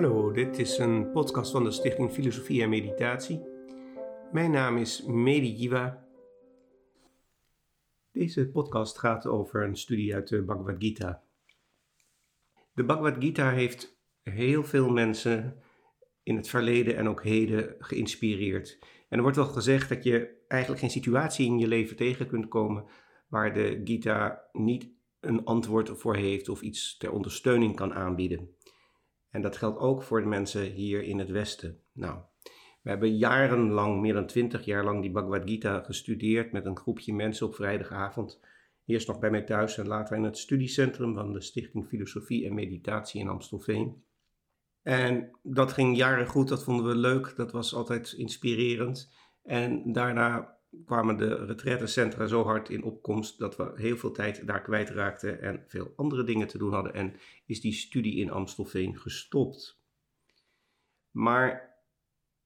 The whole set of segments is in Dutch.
Hallo, dit is een podcast van de Stichting Filosofie en Meditatie. Mijn naam is Medi Jiva. Deze podcast gaat over een studie uit de Bhagavad Gita. De Bhagavad Gita heeft heel veel mensen in het verleden en ook heden geïnspireerd. En er wordt wel gezegd dat je eigenlijk geen situatie in je leven tegen kunt komen waar de Gita niet een antwoord voor heeft of iets ter ondersteuning kan aanbieden. En dat geldt ook voor de mensen hier in het Westen. Nou, we hebben jarenlang, meer dan twintig jaar lang, die Bhagavad Gita gestudeerd met een groepje mensen op vrijdagavond. Eerst nog bij mij thuis en later in het studiecentrum van de Stichting Filosofie en Meditatie in Amstelveen. En dat ging jaren goed, dat vonden we leuk, dat was altijd inspirerend. En daarna kwamen de retrettencentra zo hard in opkomst dat we heel veel tijd daar kwijtraakten en veel andere dingen te doen hadden. En is die studie in Amstelveen gestopt. Maar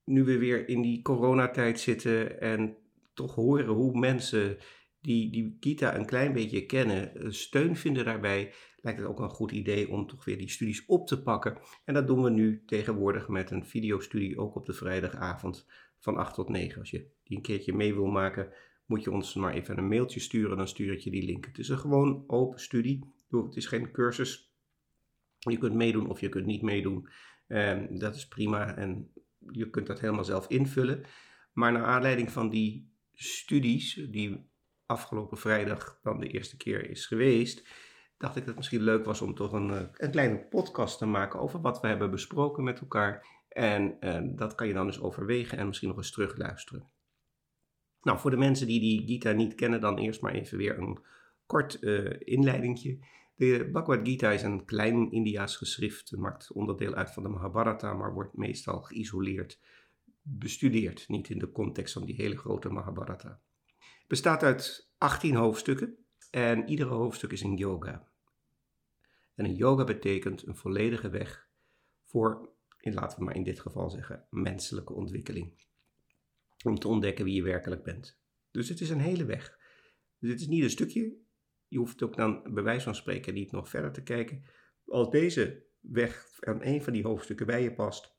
nu we weer in die coronatijd zitten en toch horen hoe mensen die die Gita een klein beetje kennen, steun vinden daarbij, lijkt het ook een goed idee om toch weer die studies op te pakken. En dat doen we nu tegenwoordig met een videostudie ook op de vrijdagavond van 8 tot 9. Als je die een keertje mee wil maken, moet je ons maar even een mailtje sturen, dan stuur ik je die link. Het is een gewoon open studie, het is geen cursus. Je kunt meedoen of je kunt niet meedoen. Um, dat is prima en je kunt dat helemaal zelf invullen. Maar naar aanleiding van die studies, die afgelopen vrijdag dan de eerste keer is geweest, dacht ik dat het misschien leuk was om toch een, eh, een kleine podcast te maken over wat we hebben besproken met elkaar. En uh, dat kan je dan eens overwegen en misschien nog eens terugluisteren. Nou, voor de mensen die die Gita niet kennen, dan eerst maar even weer een kort uh, inleidingje. De Bhagavad Gita is een klein Indiaas geschrift. Het maakt onderdeel uit van de Mahabharata, maar wordt meestal geïsoleerd bestudeerd. Niet in de context van die hele grote Mahabharata. Het bestaat uit 18 hoofdstukken en iedere hoofdstuk is een yoga. En een yoga betekent een volledige weg voor, laten we maar in dit geval zeggen, menselijke ontwikkeling. Om te ontdekken wie je werkelijk bent. Dus het is een hele weg. Dus het is niet een stukje. Je hoeft ook dan bij wijze van spreken niet nog verder te kijken. Als deze weg aan een van die hoofdstukken bij je past,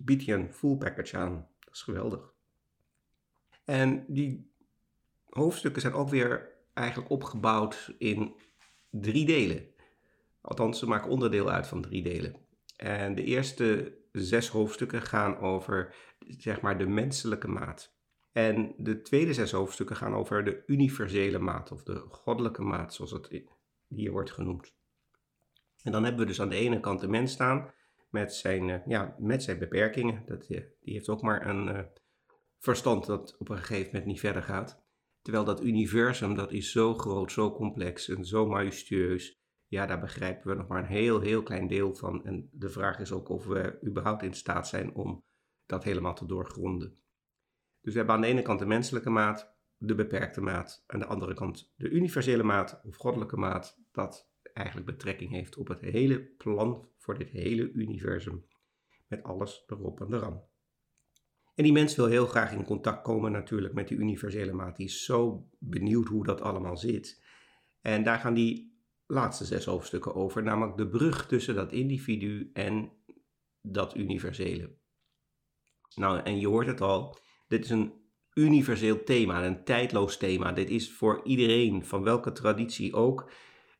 biedt je een full package aan. Dat is geweldig. En die hoofdstukken zijn ook weer eigenlijk opgebouwd in drie delen. Althans, ze maken onderdeel uit van drie delen. En de eerste zes hoofdstukken gaan over zeg maar, de menselijke maat. En de tweede zes hoofdstukken gaan over de universele maat, of de goddelijke maat, zoals het hier wordt genoemd. En dan hebben we dus aan de ene kant de mens staan met zijn, eh, ja, met zijn beperkingen. Dat, eh, die heeft ook maar een uh, verstand dat op een gegeven moment niet verder gaat. Terwijl dat universum, dat is zo groot, zo complex en zo majestueus. Ja, daar begrijpen we nog maar een heel, heel klein deel van. En de vraag is ook of we überhaupt in staat zijn om dat helemaal te doorgronden. Dus we hebben aan de ene kant de menselijke maat, de beperkte maat. Aan de andere kant de universele maat of goddelijke maat, dat eigenlijk betrekking heeft op het hele plan voor dit hele universum. Met alles erop en eraan. En die mens wil heel graag in contact komen natuurlijk met die universele maat. Die is zo benieuwd hoe dat allemaal zit. En daar gaan die laatste zes hoofdstukken over, namelijk de brug tussen dat individu en dat universele. Nou, en je hoort het al, dit is een universeel thema, een tijdloos thema. Dit is voor iedereen, van welke traditie ook.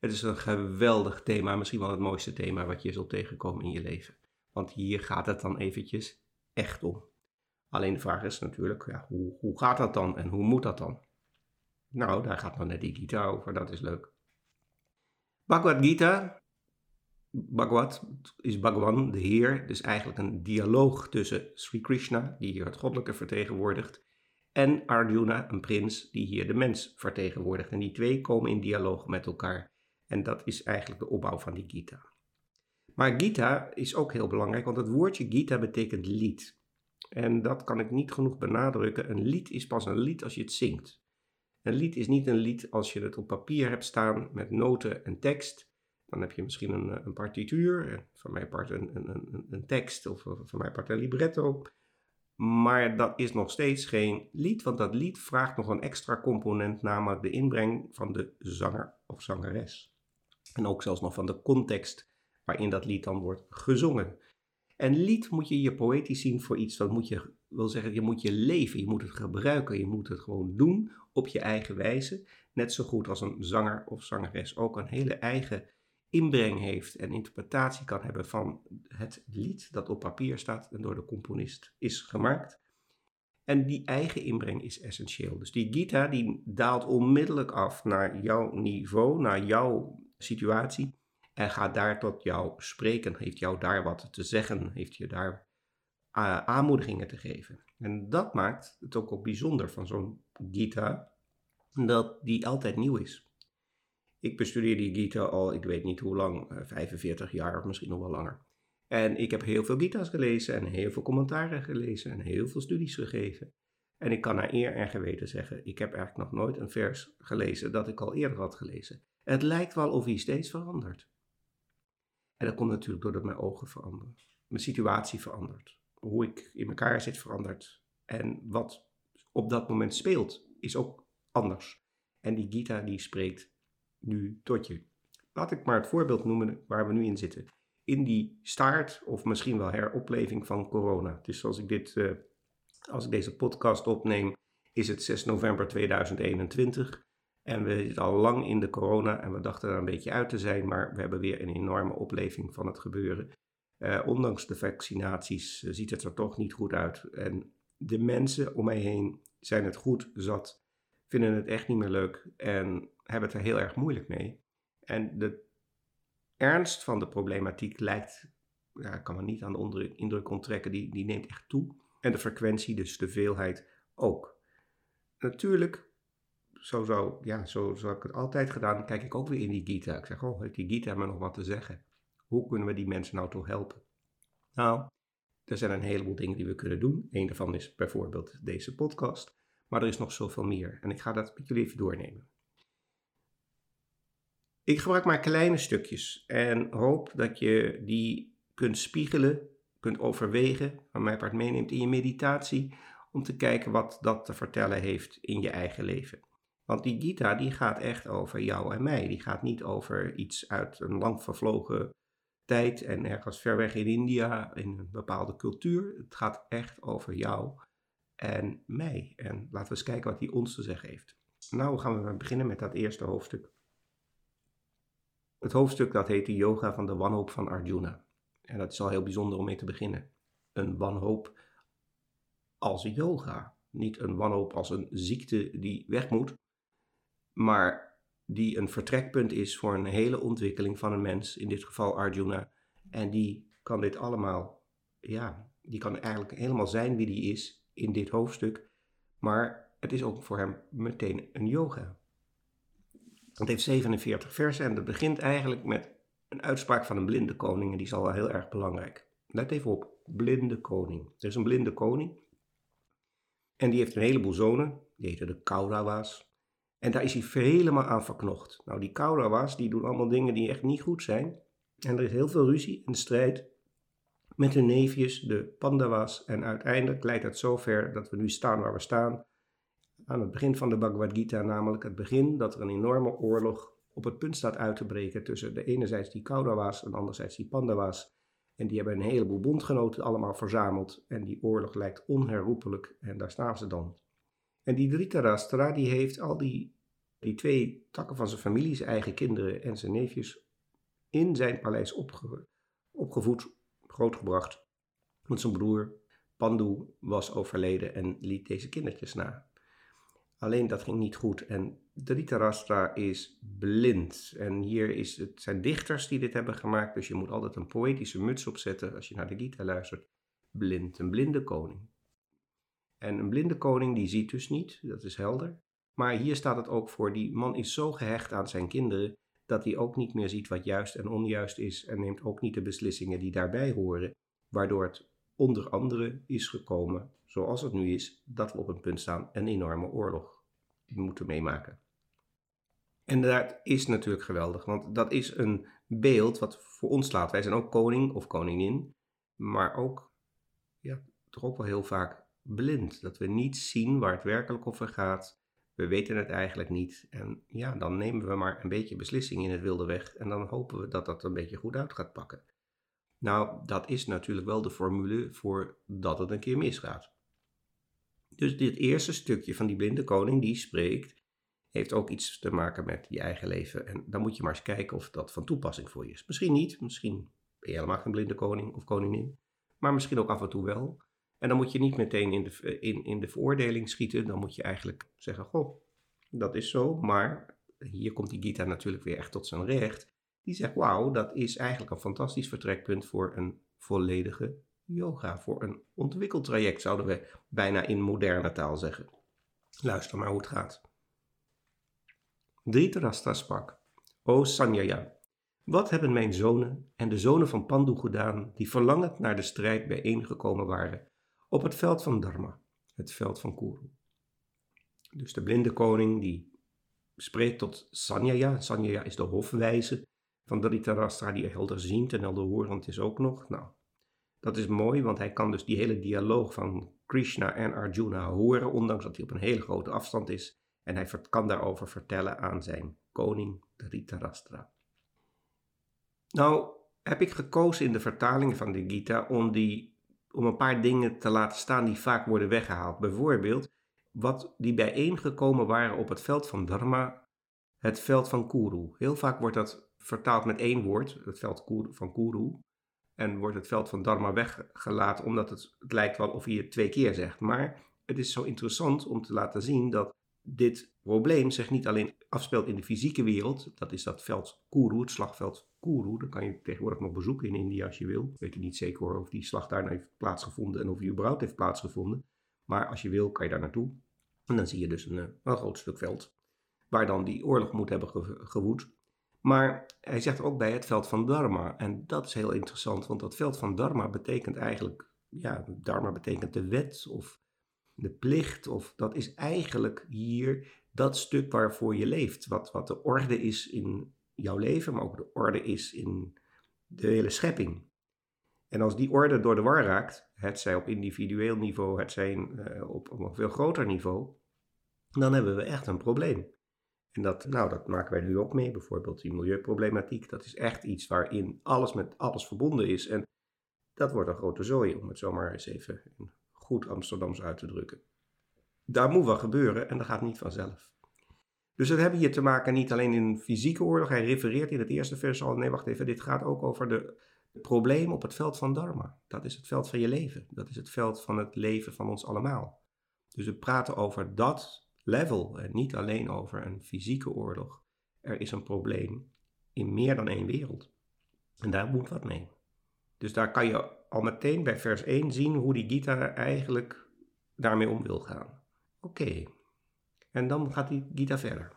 Het is een geweldig thema, misschien wel het mooiste thema wat je zult tegenkomen in je leven. Want hier gaat het dan eventjes echt om. Alleen de vraag is natuurlijk, ja, hoe, hoe gaat dat dan en hoe moet dat dan? Nou, daar gaat dan net die Gita over, dat is leuk. Bhagavad Gita, Bhagavad is Bhagavan, de Heer, dus eigenlijk een dialoog tussen Sri Krishna, die hier het goddelijke vertegenwoordigt, en Arjuna, een prins, die hier de mens vertegenwoordigt. En die twee komen in dialoog met elkaar. En dat is eigenlijk de opbouw van die Gita. Maar Gita is ook heel belangrijk, want het woordje Gita betekent lied. En dat kan ik niet genoeg benadrukken. Een lied is pas een lied als je het zingt. Een lied is niet een lied als je het op papier hebt staan met noten en tekst. Dan heb je misschien een, een partituur, van mij part een, een, een, tekst of van mij part een libretto. Maar dat is nog steeds geen lied, want dat lied vraagt nog een extra component, namelijk de inbreng van de zanger of zangeres. En ook zelfs nog van de context waarin dat lied dan wordt gezongen. En lied moet je je poëtisch zien voor iets, dat moet je, wil zeggen, je moet je leven, je moet het gebruiken, je moet het gewoon doen op je eigen wijze. Net zo goed als een zanger of zangeres ook een hele eigen inbreng heeft en interpretatie kan hebben van het lied dat op papier staat en door de componist is gemaakt. En die eigen inbreng is essentieel. Dus die gita die daalt onmiddellijk af naar jouw niveau, naar jouw situatie en gaat daar tot jou spreken, heeft jou daar wat te zeggen, heeft je daar aanmoedigingen te geven. En dat maakt het ook, ook bijzonder van zo'n gita, dat die altijd nieuw is. Ik bestudeer die Gita al, ik weet niet hoe lang, 45 eh, jaar of misschien nog wel langer. En ik heb heel veel Gita's gelezen en heel veel commentaren gelezen en heel veel studies gegeven. En ik kan naar eer en geweten zeggen, ik heb eigenlijk nog nooit een vers gelezen dat ik al eerder had gelezen. Het lijkt wel of hij steeds verandert. En dat komt natuurlijk doordat mijn ogen veranderen. Mijn situatie verandert. Hoe ik in elkaar zit verandert. En wat op dat moment speelt is ook anders. En die Gita die spreekt nu tot je. Laat ik maar het voorbeeld noemen waar we nu in zitten. In die staart of misschien wel heropleving van corona. Dus als ik, dit, uh, als ik deze podcast opneem, is het 6 november 2021. En we zitten al lang in de corona en we dachten er een beetje uit te zijn, maar we hebben weer een enorme opleving van het gebeuren. Uh, ondanks de vaccinaties uh, ziet het er toch niet goed uit. En de mensen om mij heen zijn het goed zat, vinden het echt niet meer leuk en hebben het er heel erg moeilijk mee. En de ernst van de problematiek lijkt, ja, kan man niet aan de indruk onttrekken, die, die neemt echt toe. En de frequentie, dus de veelheid ook. Natuurlijk, zo, zo, ja, zo, zo ik het altijd gedaan, kijk ik ook weer in die Gita. Ik zeg, oh, heeft die Gita me nog wat te zeggen? Hoe kunnen we die mensen nou toch helpen? Nou, er zijn een heleboel dingen die we kunnen doen. Een daarvan is bijvoorbeeld deze podcast. Maar er is nog zoveel meer. En ik ga dat met jullie even doornemen. Ik gebruik maar kleine stukjes en hoop dat je die kunt spiegelen, kunt overwegen, van mijn part meeneemt in je meditatie, om te kijken wat dat te vertellen heeft in je eigen leven. Want die Gita die gaat echt over jou en mij. Die gaat niet over iets uit een lang vervlogen tijd en ergens ver weg in India, in een bepaalde cultuur. Het gaat echt over jou en mij. En laten we eens kijken wat hij ons te zeggen heeft. Nou gaan we beginnen met dat eerste hoofdstuk. Het hoofdstuk dat heet de yoga van de wanhoop van Arjuna. En dat is al heel bijzonder om mee te beginnen. Een wanhoop als yoga. Niet een wanhoop als een ziekte die weg moet, maar die een vertrekpunt is voor een hele ontwikkeling van een mens, in dit geval Arjuna. En die kan dit allemaal, ja, die kan eigenlijk helemaal zijn wie die is in dit hoofdstuk, maar het is ook voor hem meteen een yoga. Het heeft 47 versen en dat begint eigenlijk met een uitspraak van een blinde koning en die is al wel heel erg belangrijk. Let even op, blinde koning. Er is een blinde koning en die heeft een heleboel zonen, die heten de Kaurawa's. En daar is hij helemaal aan verknocht. Nou, die Kaurawa's die doen allemaal dingen die echt niet goed zijn. En er is heel veel ruzie en strijd met hun neefjes, de Pandava's. En uiteindelijk leidt het zover dat we nu staan waar we staan aan het begin van de Bhagavad Gita, namelijk het begin dat er een enorme oorlog op het punt staat uit te breken tussen de enerzijds die Kaurava's en anderzijds die Pandava's. En die hebben een heleboel bondgenoten allemaal verzameld en die oorlog lijkt onherroepelijk en daar staan ze dan. En die Dhritarashtra die heeft al die, die twee takken van zijn familie, zijn eigen kinderen en zijn neefjes, in zijn paleis opge, opgevoed, grootgebracht. Want zijn broer Pandu was overleden en liet deze kindertjes na. Alleen dat ging niet goed. En Dhritarashtra is blind. En hier is het zijn dichters die dit hebben gemaakt. Dus je moet altijd een poëtische muts opzetten als je naar de Gita luistert. Blind, een blinde koning. En een blinde koning die ziet dus niet, dat is helder. Maar hier staat het ook voor, die man is zo gehecht aan zijn kinderen dat hij ook niet meer ziet wat juist en onjuist is en neemt ook niet de beslissingen die daarbij horen, waardoor het onder andere is gekomen, zoals het nu is, dat we op een punt staan een enorme oorlog moeten meemaken. En dat is natuurlijk geweldig, want dat is een beeld wat voor ons slaat. Wij zijn ook koning of koningin, maar ook, ja, toch ook wel heel vaak blind. Dat we niet zien waar het werkelijk over gaat. We weten het eigenlijk niet. En ja, dan nemen we maar een beetje beslissing in het wilde weg. En dan hopen we dat dat een beetje goed uit gaat pakken. Nou, dat is natuurlijk wel de formule voor dat het een keer misgaat. Dus dit eerste stukje van die blinde koning die spreekt, heeft ook iets te maken met je eigen leven. En dan moet je maar eens kijken of dat van toepassing voor je is. Misschien niet, misschien ben je helemaal geen blinde koning of koningin, maar misschien ook af en toe wel. En dan moet je niet meteen in de, in, in de veroordeling schieten. Dan moet je eigenlijk zeggen: Goh, dat is zo. Maar hier komt die Gita natuurlijk weer echt tot zijn recht. Die zegt: Wauw, dat is eigenlijk een fantastisch vertrekpunt voor een volledige yoga. Voor een ontwikkeld traject, zouden we bijna in moderne taal zeggen. Luister maar hoe het gaat. Dhritarashtra sprak: O Sanjaya, wat hebben mijn zonen en de zonen van Pandu gedaan, die verlangend naar de strijd bijeengekomen waren op het veld van Dharma, het veld van Kuru? Dus de blinde koning die spreekt tot Sanjaya. Sanjaya is de hofwijze van Dhritarashtra, die helderziend en helderhorend is ook nog. Nou, dat is mooi, want hij kan dus die hele dialoog van Krishna en Arjuna horen, ondanks dat hij op een hele grote afstand is. En hij kan daarover vertellen aan zijn koning Dhritarashtra. Nou, heb ik gekozen in de vertaling van de Gita om, die, om een paar dingen te laten staan die vaak worden weggehaald. Bijvoorbeeld, wat die bijeengekomen waren op het veld van Dharma, het veld van Kuru. Heel vaak wordt dat vertaald met één woord, het veld van Kuru. En wordt het veld van Dharma weggelaten omdat het, lijkt wel of hij het twee keer zegt. Maar het is zo interessant om te laten zien dat dit probleem zich niet alleen afspeelt in de fysieke wereld, dat is dat veld Kuru, het slagveld Kuru, dat kan je tegenwoordig nog bezoeken in India als je wil. Ik weet niet zeker of die slag daar heeft plaatsgevonden en of die überhaupt heeft plaatsgevonden. Maar als je wil, kan je daar naartoe. En dan zie je dus een, eh, een groot stuk veld, waar dan die oorlog moet hebben gewoed. Maar hij zegt ook bij het veld van Dharma. En dat is heel interessant, want dat veld van Dharma betekent eigenlijk, ja, Dharma betekent de wet of de plicht, of dat is eigenlijk hier dat stuk waarvoor je leeft. Wat, wat de orde is in jouw leven, maar ook de orde is in de hele schepping. En als die orde door de war raakt, het zij op individueel niveau, het zij uh, op, op een veel groter niveau, dan hebben we echt een probleem. En dat, nou, dat maken wij nu ook mee, bijvoorbeeld die milieuproblematiek. Dat is echt iets waarin alles met alles verbonden is. En dat wordt een grote zooi, om het zomaar eens even goed Amsterdams uit te drukken. Daar moet wat gebeuren en dat gaat niet vanzelf. Dus dat hebben hier te maken niet alleen in fysieke oorlog. Hij refereert in het eerste vers al. Nee, wacht even. Dit gaat ook over de probleem op het veld van Dharma. Dat is het veld van je leven. Dat is het veld van het leven van ons allemaal. Dus we praten over dat level en niet alleen over een fysieke oorlog. Er is een probleem in meer dan één wereld. En daar moet wat mee. Dus daar kan je al meteen bij vers 1 zien hoe die Gita eigenlijk daarmee om wil gaan. Oké, en dan gaat die Gita verder.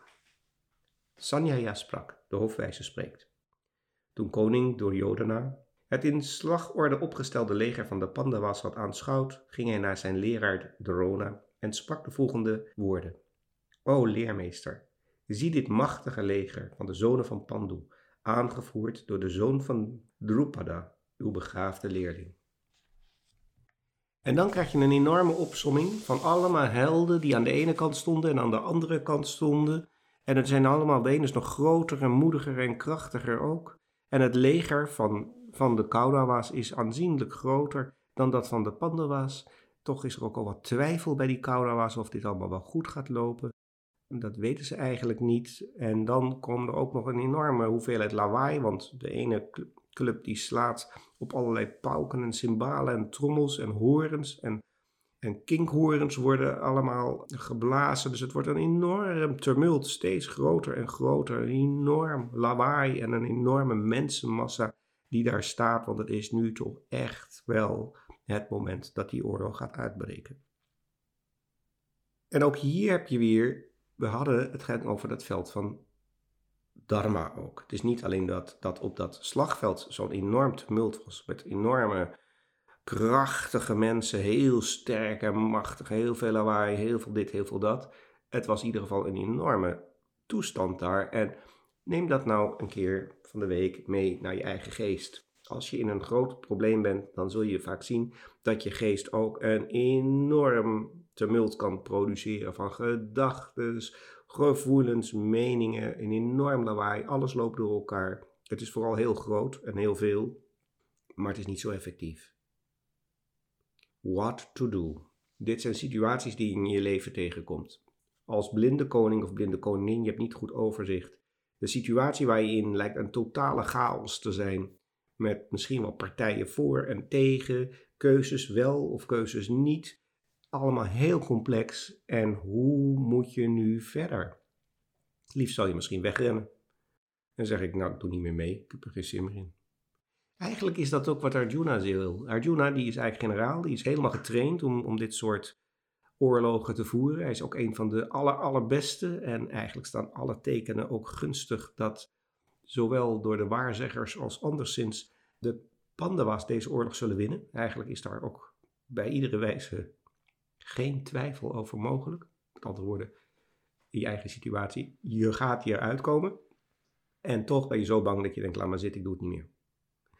Sanjaya sprak, de hofwijze spreekt. Toen koning Duryodhana het in slagorde opgestelde leger van de Pandavas had aanschouwd, ging hij naar zijn leraar Drona en sprak de volgende woorden. O leermeester, zie dit machtige leger van de zonen van Pandu, aangevoerd door de zoon van Drupada, uw begaafde leerling. En dan krijg je een enorme opsomming van allemaal helden die aan de ene kant stonden en aan de andere kant stonden. En het zijn allemaal, de ene is nog groter en moediger en krachtiger ook. En het leger van, van de Kaurawas is aanzienlijk groter dan dat van de Pandava's. Toch is er ook al wat twijfel bij die Kaurawas of dit allemaal wel goed gaat lopen. Dat weten ze eigenlijk niet. En dan komt er ook nog een enorme hoeveelheid lawaai, want de ene die slaat op allerlei pauken en cymbalen en trommels en horens en, en kinkhorens worden allemaal geblazen. Dus het wordt een enorm tumult, steeds groter en groter. Een enorm lawaai en een enorme mensenmassa die daar staat, want het is nu toch echt wel het moment dat die oorlog gaat uitbreken. En ook hier heb je weer, we hadden het over dat veld van dharma ook. Het is niet alleen dat, dat op dat slagveld zo'n enorm tumult was met enorme krachtige mensen, heel sterk en machtig, heel veel lawaai, heel veel dit, heel veel dat. Het was in ieder geval een enorme toestand daar. En neem dat nou een keer van de week mee naar je eigen geest. Als je in een groot probleem bent, dan zul je vaak zien dat je geest ook een enorm tumult kan produceren van gedachten, gevoelens, meningen, een enorm lawaai. Alles loopt door elkaar. Het is vooral heel groot en heel veel. maar het is niet zo effectief. What to do? Dit zijn situaties die je in je leven tegenkomt. Als blinde koning of blinde koningin, je hebt niet goed overzicht. De situatie waar je in lijkt een totale chaos te zijn. Met misschien wel partijen voor en tegen, keuzes wel of keuzes niet. Allemaal heel complex. En hoe moet je nu verder? Liefst zal je misschien wegrennen. Dan zeg ik, nou, ik doe niet meer mee. Ik heb er geen zin meer in. Eigenlijk is dat ook wat Arjuna wil. Arjuna die is eigenlijk generaal, die is helemaal getraind om, om dit soort oorlogen te voeren. Hij is ook een van de aller, allerbeste en eigenlijk staan alle tekenen ook gunstig dat zowel door de waarzeggers als anderszins de Pandavas deze oorlog zullen winnen. Eigenlijk is daar ook bij iedere wijze geen twijfel over mogelijk. Met andere woorden, je eigen situatie, je gaat hier uitkomen. En toch ben je zo bang dat je denkt, laat maar zitten, ik doe het niet meer.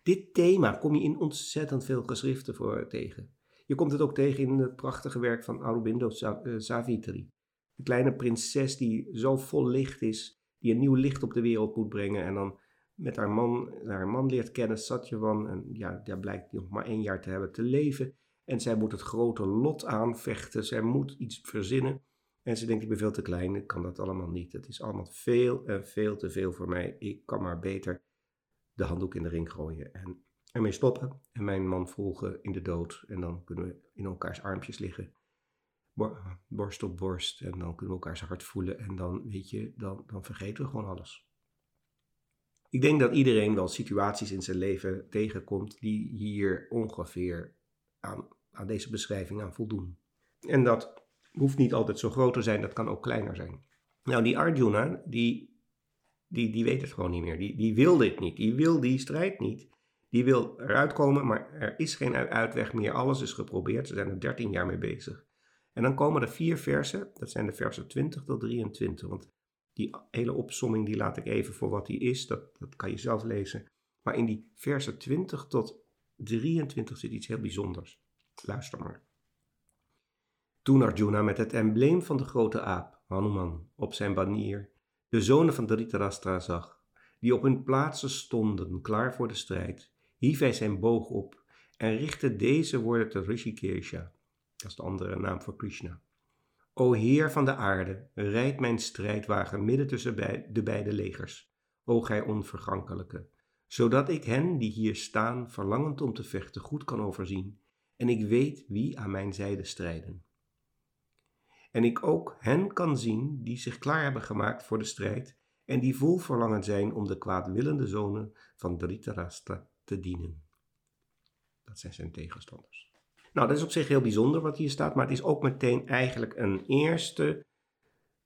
Dit thema kom je in ontzettend veel geschriften voor tegen. Je komt het ook tegen in het prachtige werk van Aurobindo eh, Savitri. De kleine prinses die zo vol licht is, die een nieuw licht op de wereld moet brengen en dan met haar man, haar man leert kennen, Satyavan, en ja, daar blijkt nog maar één jaar te hebben te leven. En zij moet het grote lot aanvechten, zij moet iets verzinnen. En ze denkt, ik ben veel te klein, ik kan dat allemaal niet. Het is allemaal veel en veel te veel voor mij. Ik kan maar beter de handdoek in de ring gooien en ermee stoppen. En mijn man volgen in de dood. En dan kunnen we in elkaars armpjes liggen. Borst op borst. En dan kunnen we elkaars hart voelen. En dan, weet je, dan, dan vergeten we gewoon alles. Ik denk dat iedereen wel situaties in zijn leven tegenkomt die hier ongeveer aan, aan deze beschrijving aan voldoen. En dat hoeft niet altijd zo groot te zijn, dat kan ook kleiner zijn. Nou, die Arjuna, die die, die weet het gewoon niet meer. Die, die wil dit niet. Die wil die strijd niet. Die wil eruit komen, maar er is geen uitweg meer. Alles is geprobeerd. Ze zijn er 13 jaar mee bezig. En dan komen er vier versen. Dat zijn de versen 20 tot 23. Want die hele opsomming die laat ik even voor wat die is. Dat, dat kan je zelf lezen. Maar in die versen 20 tot 23 zit iets heel bijzonders. Luister maar. Toen Arjuna met het embleem van de grote aap, Hanuman, op zijn banier de zonen van Dhritarashtra zag, die op hun plaatsen stonden, klaar voor de strijd, hief hij zijn boog op en richtte deze woorden tot Rishikesha, dat is de andere naam voor Krishna. O Heer van de aarde, rijd mijn strijdwagen midden tussen de beide legers, o gij onvergankelijke, zodat ik hen die hier staan, verlangend om te vechten, goed kan overzien, en ik weet wie aan mijn zijde strijden en ik ook hen kan zien die zich klaar hebben gemaakt voor de strijd en die vol verlangen zijn om de kwaadwillende zonen van Dhritarashtra te dienen. Dat zijn zijn tegenstanders. Nou, dat is op zich heel bijzonder wat hier staat, maar het is ook meteen eigenlijk een eerste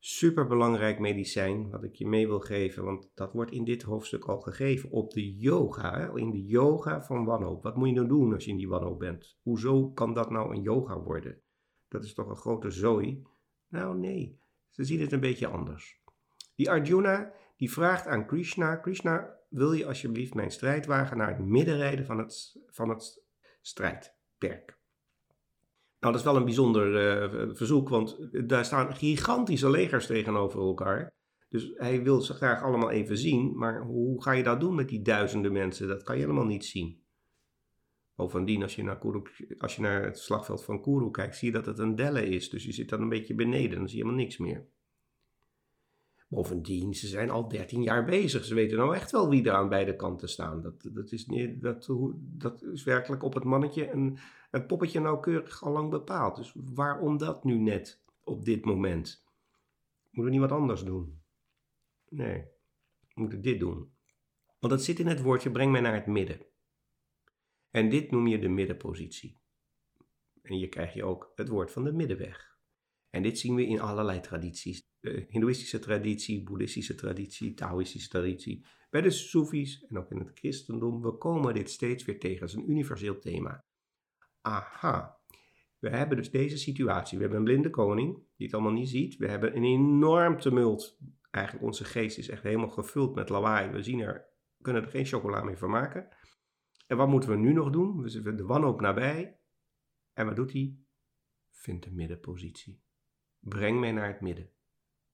superbelangrijk medicijn wat ik je mee wil geven, want dat wordt in dit hoofdstuk al gegeven op de yoga, in de yoga van wanhoop. Wat moet je nou doen als je in die wanhoop bent? Hoezo kan dat nou een yoga worden? Dat is toch een grote zooi nou nee, ze zien het een beetje anders. Die Arjuna die vraagt aan Krishna, Krishna wil je alsjeblieft mijn strijdwagen naar het midden rijden van het, van het strijdperk. Nou, dat is wel een bijzonder uh, verzoek, want daar staan gigantische legers tegenover elkaar. Dus hij wil ze graag allemaal even zien, maar hoe ga je dat doen met die duizenden mensen? Dat kan je helemaal niet zien. Bovendien, als je, naar Kuru, als je naar het slagveld van Kuru kijkt, zie je dat het een delle is. Dus je zit dan een beetje beneden, dan zie je helemaal niks meer. Bovendien, ze zijn al 13 jaar bezig. Ze weten nou echt wel wie er aan beide kanten staan. Dat, dat, is, niet, dat, dat is werkelijk op het mannetje en het poppetje nauwkeurig al lang bepaald. Dus waarom dat nu net op dit moment? Moeten we niet wat anders doen? Nee, we moeten dit doen. Want dat zit in het woordje breng mij naar het midden. En dit noem je de middenpositie. En hier krijg je ook het woord van de middenweg. En dit zien we in allerlei tradities. De Hindoeïstische traditie, Boeddhistische traditie, Taoïstische traditie. Bij de Soefies en ook in het christendom. We komen dit steeds weer tegen. Het is een universeel thema. Aha. We hebben dus deze situatie. We hebben een blinde koning die het allemaal niet ziet. We hebben een enorm tumult. Eigenlijk onze geest is echt helemaal gevuld met lawaai. We zien er, kunnen er geen chocola meer van maken. En wat moeten we nu nog doen? We zetten de wanhoop nabij. En wat doet hij? Vind de middenpositie. Breng mij naar het midden,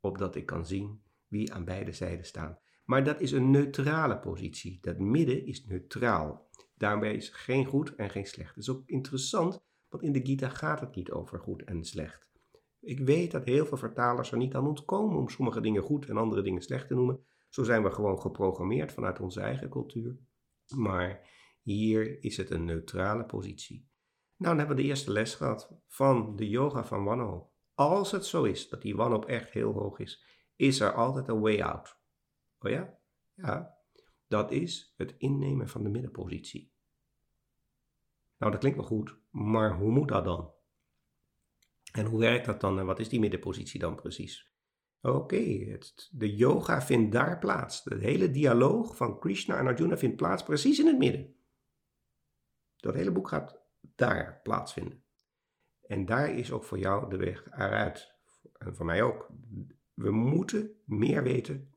opdat ik kan zien wie aan beide zijden staan. Maar dat is een neutrale positie. Dat midden is neutraal. Daarbij is geen goed en geen slecht. Het is ook interessant, want in de Gita gaat het niet over goed en slecht. Ik weet dat heel veel vertalers er niet aan ontkomen om sommige dingen goed en andere dingen slecht te noemen. Zo zijn we gewoon geprogrammeerd vanuit onze eigen cultuur. Maar hier is het een neutrale positie. Nou, dan hebben we de eerste les gehad van de yoga van wanhoop. Als het zo is dat die wanhoop echt heel hoog is, is er altijd een way out. Oh ja? Ja. Dat is het innemen van de middenpositie. Nou, dat klinkt wel goed, maar hoe moet dat dan? En hoe werkt dat dan en wat is die middenpositie dan precies? Oké, de yoga vindt daar plaats. De hele dialoog van Krishna en Arjuna vindt plaats precies in het midden. Dat hele boek gaat daar plaatsvinden. En daar is ook voor jou de weg eruit. En voor mij ook. We moeten meer weten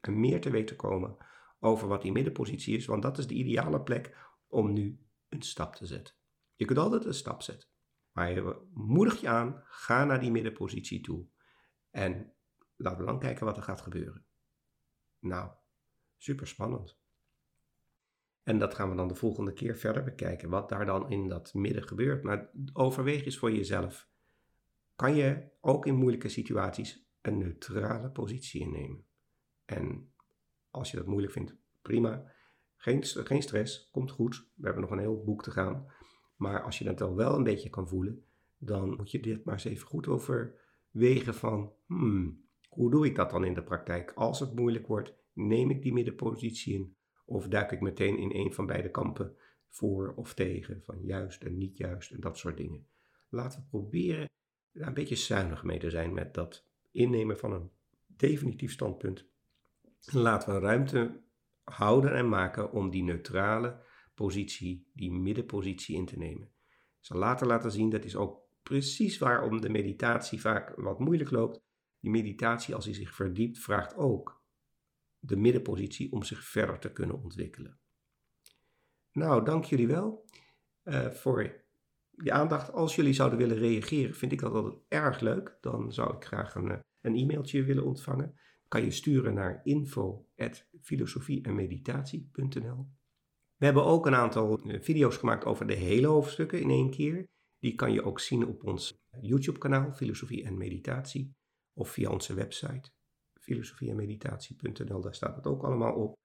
en meer te weten komen over wat die middenpositie is, want dat is de ideale plek om nu een stap te zetten. Je kunt altijd een stap zetten. Maar moedig je aan, ga naar die middenpositie toe. En laten we dan kijken wat er gaat gebeuren. Nou, super spannend. En dat gaan we dan de volgende keer verder bekijken, wat daar dan in dat midden gebeurt. Maar overweeg eens voor jezelf. Kan je ook in moeilijke situaties een neutrale positie innemen? En als je dat moeilijk vindt, prima. Geen, geen stress, komt goed. We hebben nog een heel boek te gaan. Maar als je dat al wel een beetje kan voelen, dan moet je dit maar eens even goed overwegen van, hmm, hoe doe ik dat dan in de praktijk? Als het moeilijk wordt, neem ik die middenpositie in of duik ik meteen in een van beide kampen voor of tegen, van juist en niet juist en dat soort dingen. Laten we proberen daar een beetje zuinig mee te zijn met dat innemen van een definitief standpunt. Laten we ruimte houden en maken om die neutrale positie, die middenpositie in te nemen. Ik zal later laten zien, dat is ook precies waarom de meditatie vaak wat moeilijk loopt. Die meditatie, als hij zich verdiept, vraagt ook de middenpositie om zich verder te kunnen ontwikkelen. Nou, dank jullie wel uh, voor je aandacht. Als jullie zouden willen reageren, vind ik dat altijd erg leuk. Dan zou ik graag een, eh, e-mailtje willen ontvangen. Kan je sturen naar info.filosofie-en-meditatie.nl We hebben ook een aantal eh, video's gemaakt over de hele hoofdstukken in één keer. Die kan je ook zien op ons YouTube-kanaal Filosofie en Meditatie of via onze website filosofie-en-meditatie.nl. Daar staat het ook allemaal op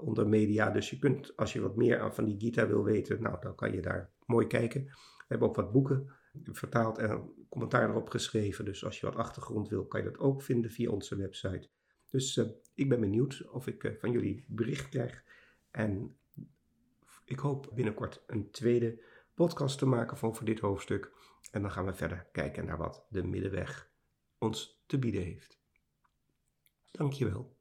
onder media. Dus je kunt, als je wat meer van die Gita wil weten, nou, dan kan je daar mooi kijken. We hebben ook wat boeken vertaald en commentaar erop geschreven. Dus als je wat achtergrond wil, kan je dat ook vinden via onze website. Dus uh, ik ben benieuwd of ik uh, van jullie bericht krijg. En ik hoop binnenkort een tweede podcast te maken van voor dit hoofdstuk. En dan gaan we verder kijken naar wat de middenweg ons te bieden heeft. Dankjewel.